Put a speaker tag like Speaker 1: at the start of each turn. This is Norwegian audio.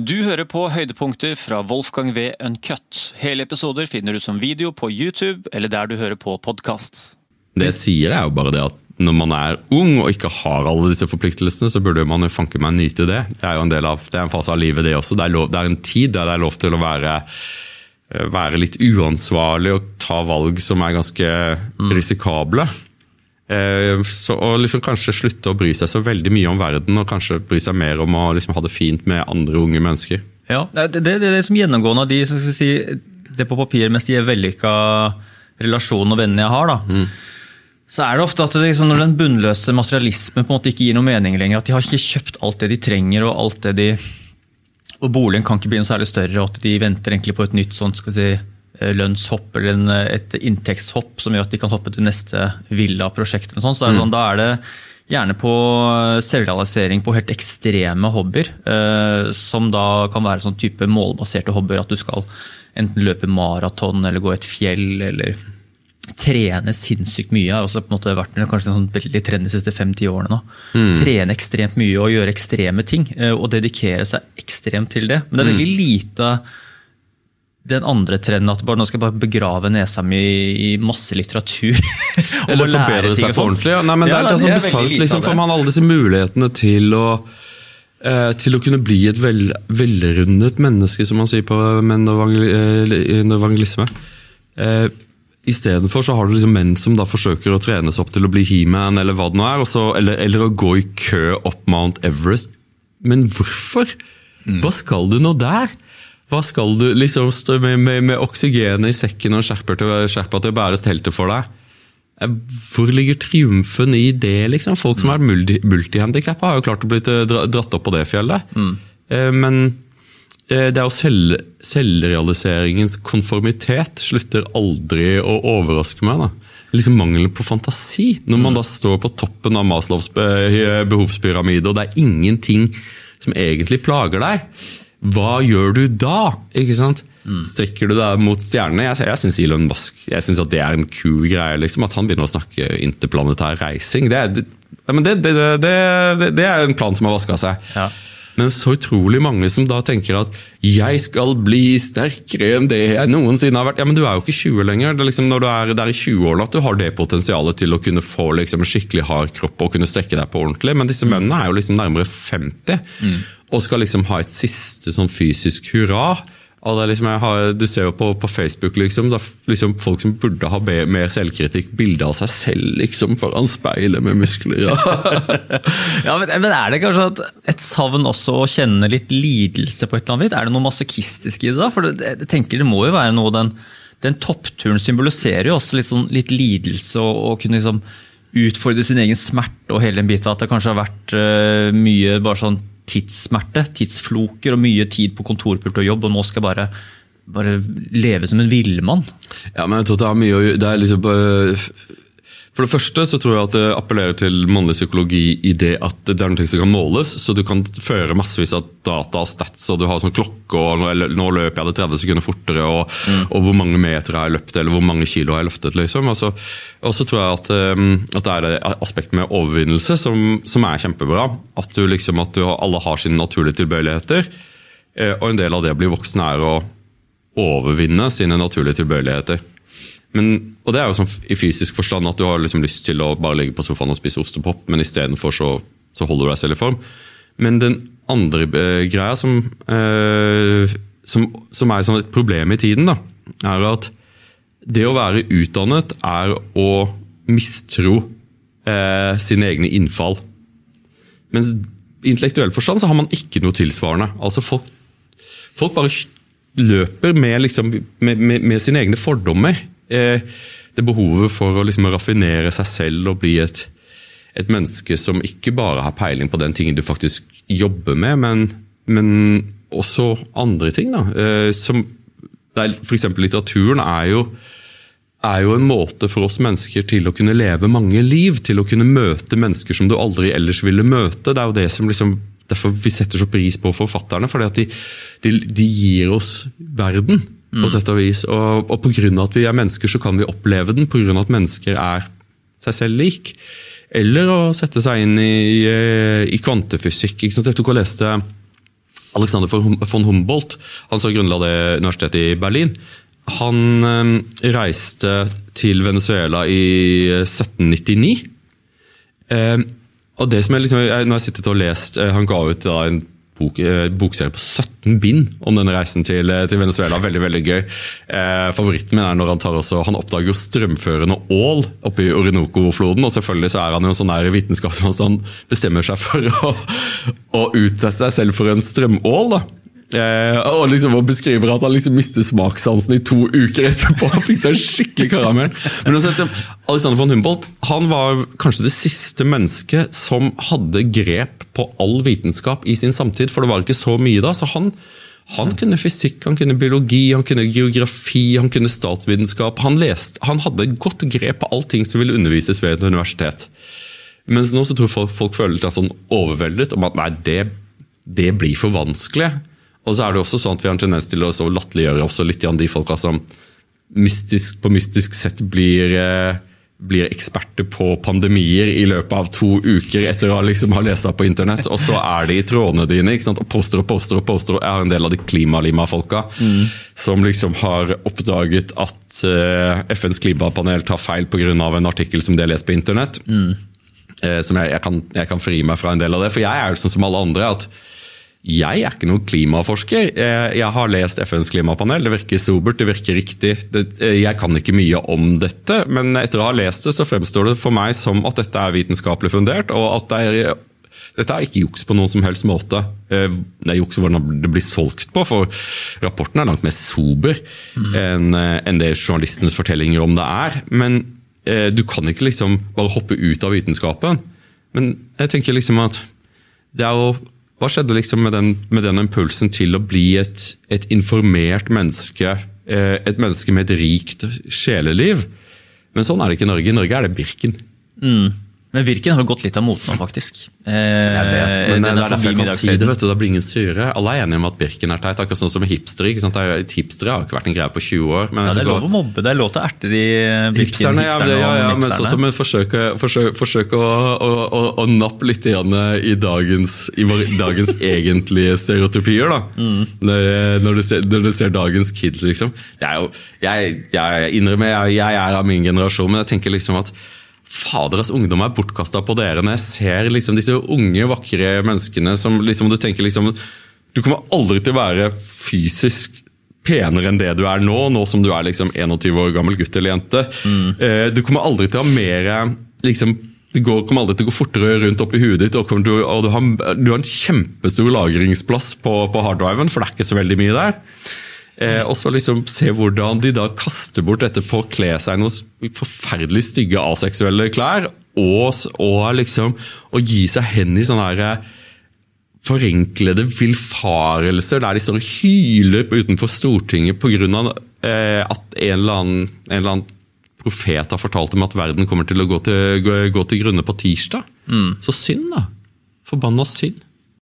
Speaker 1: Du hører på høydepunkter fra Wolfgang V. Uncut. Hele episoder finner du som video på YouTube eller der du hører på podkast.
Speaker 2: Det jeg sier, er jo bare det at når man er ung og ikke har alle disse forpliktelsene, så burde man jo fanke meg nyte det. Det er jo en del av, det er en fase av livet, det også. Det er, lov, det er en tid der det er lov til å være, eh, være litt uansvarlig og ta valg som er ganske risikable. Eh, så, og liksom kanskje slutte å bry seg så veldig mye om verden, og kanskje bry seg mer om å liksom ha det fint med andre unge mennesker.
Speaker 3: Ja, Det er det, det som gjennomgående av de som skal si, det på papir mest de vellykka relasjonene og vennene jeg har. da, så er det ofte at det, liksom, når den bunnløse materialismen på en måte ikke gir noe mening lenger, at de har ikke kjøpt alt det de trenger, og alt det de og boligen kan ikke bli noe særlig større, og at de venter egentlig på et nytt sånt, skal si, eh, lønnshopp eller en, et inntektshopp som gjør at de kan hoppe til neste villaprosjekt. eller. Så er det sånn, Da er det gjerne på selvrealisering på helt ekstreme hobbyer. Eh, som da kan være sånn type målbaserte hobbyer. At du skal enten løpe maraton eller gå et fjell eller trene sinnssykt mye. har også på en måte vært kanskje en sånn veldig trend de siste fem-ti årene. nå. Trene ekstremt mye og gjøre ekstreme ting. eh, Og dedikere seg ekstremt til det. Men det er veldig lite den andre trenden at bare, nå skal jeg bare begrave nesa mi i masse litteratur.
Speaker 2: Eller forbedre seg for ordentlig. Ja. Nei, men
Speaker 3: Ja,
Speaker 2: det er,
Speaker 3: da,
Speaker 2: det er
Speaker 3: det
Speaker 2: sånn
Speaker 3: er
Speaker 2: besagt, liksom, for man har alle disse mulighetene til å eh, til å kunne bli et vel, velrundet menneske, som man sier på menn og eh, evangelisme. Eh, Istedenfor så har du liksom menn som da forsøker å trene seg opp til å bli he-man, eller hva det nå er, så, eller, eller å gå i kø opp Mount Everest. Men hvorfor?
Speaker 3: Mm.
Speaker 2: Hva skal du nå der? Hva skal du liksom stå med, med, med oksygenet i sekken og skjerper til, skjerper til å bære teltet for deg? Eh, Hvor ligger triumfen i det? liksom? Folk som er multi, multihandikappa, har jo klart å bli eh, dratt opp på det fjellet. Mm. Men eh, det er jo selv, selvrealiseringens konformitet slutter aldri å overraske meg. da. Liksom Mangelen på fantasi. Når man da står på toppen av Maslows be- behovspyramide, og det er ingenting som egentlig plager deg, hva gjør du da? Ikke sant? Strekker du deg mot stjernene? Jeg, jeg syns Elon Musk jeg synes at det er en kul greie. liksom, At han begynner å snakke interplanetær reising. Det er, det, ja, men det, det, det, det, det er en plan som har vaska seg.
Speaker 3: Ja.
Speaker 2: Men så utrolig mange som da tenker at 'jeg skal bli sterkere enn det jeg noensinne har vært'. Ja, Men du er jo ikke 20 lenger. Det er liksom når du er der i 20-årene at du har det potensialet til å kunne få liksom skikkelig hard kropp og kunne strekke deg på ordentlig. Men disse mennene er jo liksom nærmere 50 og skal liksom ha et siste sånn fysisk hurra. Liksom, har, du ser jo på, på Facebook liksom, liksom folk som burde ha mer selvkritikk. Bilde av seg selv liksom foran speilet med muskler. Ja.
Speaker 3: Ja, men, men er det kanskje at et savn også å kjenne litt lidelse på et eller annet vis? Er det noe masochistisk i det da? For det, jeg tenker det må jo være noe den, den toppturen symboliserer jo også litt, sånn, litt lidelse og kunne liksom utfordre sin egen smerte og hele den biten. At det kanskje har vært uh, mye bare sånn tidssmerte, tidsfloker og mye tid på kontorpult og jobb, og nå skal jeg bare, bare leve som en villmann.
Speaker 2: Ja, men jeg tror det har mye å gjøre det er liksom, For det første så tror jeg at det appellerer til mannlig psykologi i det at det er noe som kan måles. Så du kan føre massevis av data og stats, og du har sånn klokke og nå, eller, nå løper jeg det 30 sekunder fortere, og, og hvor mange meter har jeg løpt, eller hvor mange kilo har jeg løftet. liksom. Altså, og så tror jeg at, øhm, at det er det aspektet med overvinnelse som, som er kjempebra. At, du liksom, at du, alle har sine naturlige tilbøyeligheter, eh, og en del av det å bli voksen er å overvinne sine naturlige tilbøyeligheter. Men, og det er jo sånn i fysisk forstand at du har liksom lyst til å bare ligge på sofaen og spise ostepop, men istedenfor så, så holder du deg selv i form. Men den andre eh, greia som, eh, som, som er sånn et problem i tiden, da, er at det å være utdannet er å mistro eh, sine egne innfall. Mens i intellektuell forstand så har man ikke noe tilsvarende. Altså folk, folk bare løper med, liksom, med, med, med sine egne fordommer. Det behovet for å liksom raffinere seg selv og bli et, et menneske som ikke bare har peiling på den tingen du faktisk jobber med, men, men også andre ting. Da. Eh, som, for eksempel litteraturen er jo, er jo en måte for oss mennesker til å kunne leve mange liv, til å kunne møte mennesker som du aldri ellers ville møte. Det er jo det som liksom, derfor vi setter så pris på forfatterne, fordi at de, de, de gir oss verden. På sett og vis. Og, og pga. at vi er mennesker, så kan vi oppleve den pga. at mennesker er seg selv lik. Eller å sette seg inn i, eh, i kvantefysikk. Jeg tok og leste Alexander von Humboldt, han som grunnla det universitetet i Berlin, han eh, reiste til Venezuela i 1799. Eh, og det som jeg liksom, Når jeg sittet og lest Han ga ut en bok, eh, bokserie på 17 bind om denne reisen til, eh, til Venezuela. Veldig veldig gøy. Eh, favoritten min er når han tar også, han oppdager strømførende ål oppe i Orinoco-floden. og Selvfølgelig så er han jo en sånn der vitenskapsmann han bestemmer seg for å, å utsette seg selv for en strømål. da. Eh, og liksom og beskriver at han liksom mistet smakssansen i to uker etterpå. Han fikk seg skikkelig karamell. Men også, Alexander von Humboldt han var kanskje det siste mennesket som hadde grep på all vitenskap i sin samtid, for det var ikke så mye da. så han han kunne fysikk, han kunne biologi, han kunne geografi, han kunne statsvitenskap. Han, han hadde godt grep på allting som ville undervises ved et universitet. Mens nå så tror folk, folk føler seg sånn overveldet om at nei, det, det blir for vanskelig. Og så er det også sånn at vi har en tendens til å latterliggjøre også litt de folka som mystisk, på mystisk sett blir, eh, blir, eksperter på pandemier i løpet av to uker etter å liksom ha lest det på internett. Og så er de i trådene dine og poster og poster og poster. Jeg har en del av de klimalima-folka mm. som liksom har oppdaget at uh, FNs klimapanel tar feil pga. en artikkel som de har lest på internett. Mm. Uh, som jeg, jeg, kan, jeg kan fri meg fra en del av det. For jeg er jo sånn som alle andre. at jeg er ikke noen klimaforsker. Eh, jeg har lest FNs klimapanel, det virker sobert, det virker riktig. Eh, jeg kan ikke mye om dette, men etter å ha lest det, så fremstår det for meg som at dette er vitenskapelig fundert, og at det er, dette er ikke juks på noen som helst måte. Eh, det er juks hvordan det blir solgt på, for rapporten er langt mer sober mm. enn det journalistens fortellinger om det er. Men du kan ikke liksom bare hoppe ut av vitenskapen. Men jeg tenker liksom at det er jo hva skjedde liksom med den, med den impulsen til å bli et, et informert menneske? Eh, et menneske med et rikt sjeleliv? Men sånn er det ikke i Norge. I Norge er det Birken.
Speaker 3: Mm. Men Virken har gått litt av moten nå, faktisk.
Speaker 2: Eh, jeg vet, men det er derfor jeg kan si det. vet du, Da blir ingen sure. Alle er enige om at Birken er teit. Akkurat sånn som hipstere. ikke sant? Hipstere har ikke vært en greie på 20 år.
Speaker 3: ja, Det er lov å mobbe, det er lov til å erte de Birken-hipsterne.
Speaker 2: Ja, ja, ja, men sånn som en forsøke, forsøke, forsøke å, å, å, å, nappe litt igjen i dagens, i dagens egentlige stereotypier. da. Mm. Når, du ser, når, du ser, dagens kids, liksom. Det er jo, jeg, jeg innrømmer, jeg, jeg er av min generasjon, men jeg tenker liksom at Fader, altså, ungdom er bortkasta på dere. Når jeg ser liksom disse unge, vakre menneskene som liksom, du tenker liksom Du kommer aldri til å være fysisk penere enn det du er nå, nå som du er liksom 21 år gammel gutt eller jente. Mm. Eh, du kommer aldri til å ha mer liksom, Det går, kommer aldri til å gå fortere rundt oppi huet ditt, og, du, og du, har, du, har, en kjempestor lagringsplass på, på harddriven, for det er ikke så veldig mye der. Eh, og så liksom se hvordan de da kaster bort dette på å kle seg i noen forferdelig stygge aseksuelle klær, og, og liksom å gi seg hen i sånne her eh, forenklede villfarelser der de står og hyler utenfor Stortinget pga. Eh, at en eller, annen, en eller, annen, profet har fortalt dem at verden kommer til å gå til, gå, gå til grunne på tirsdag. Mm. Så synd, da. Forbanna synd.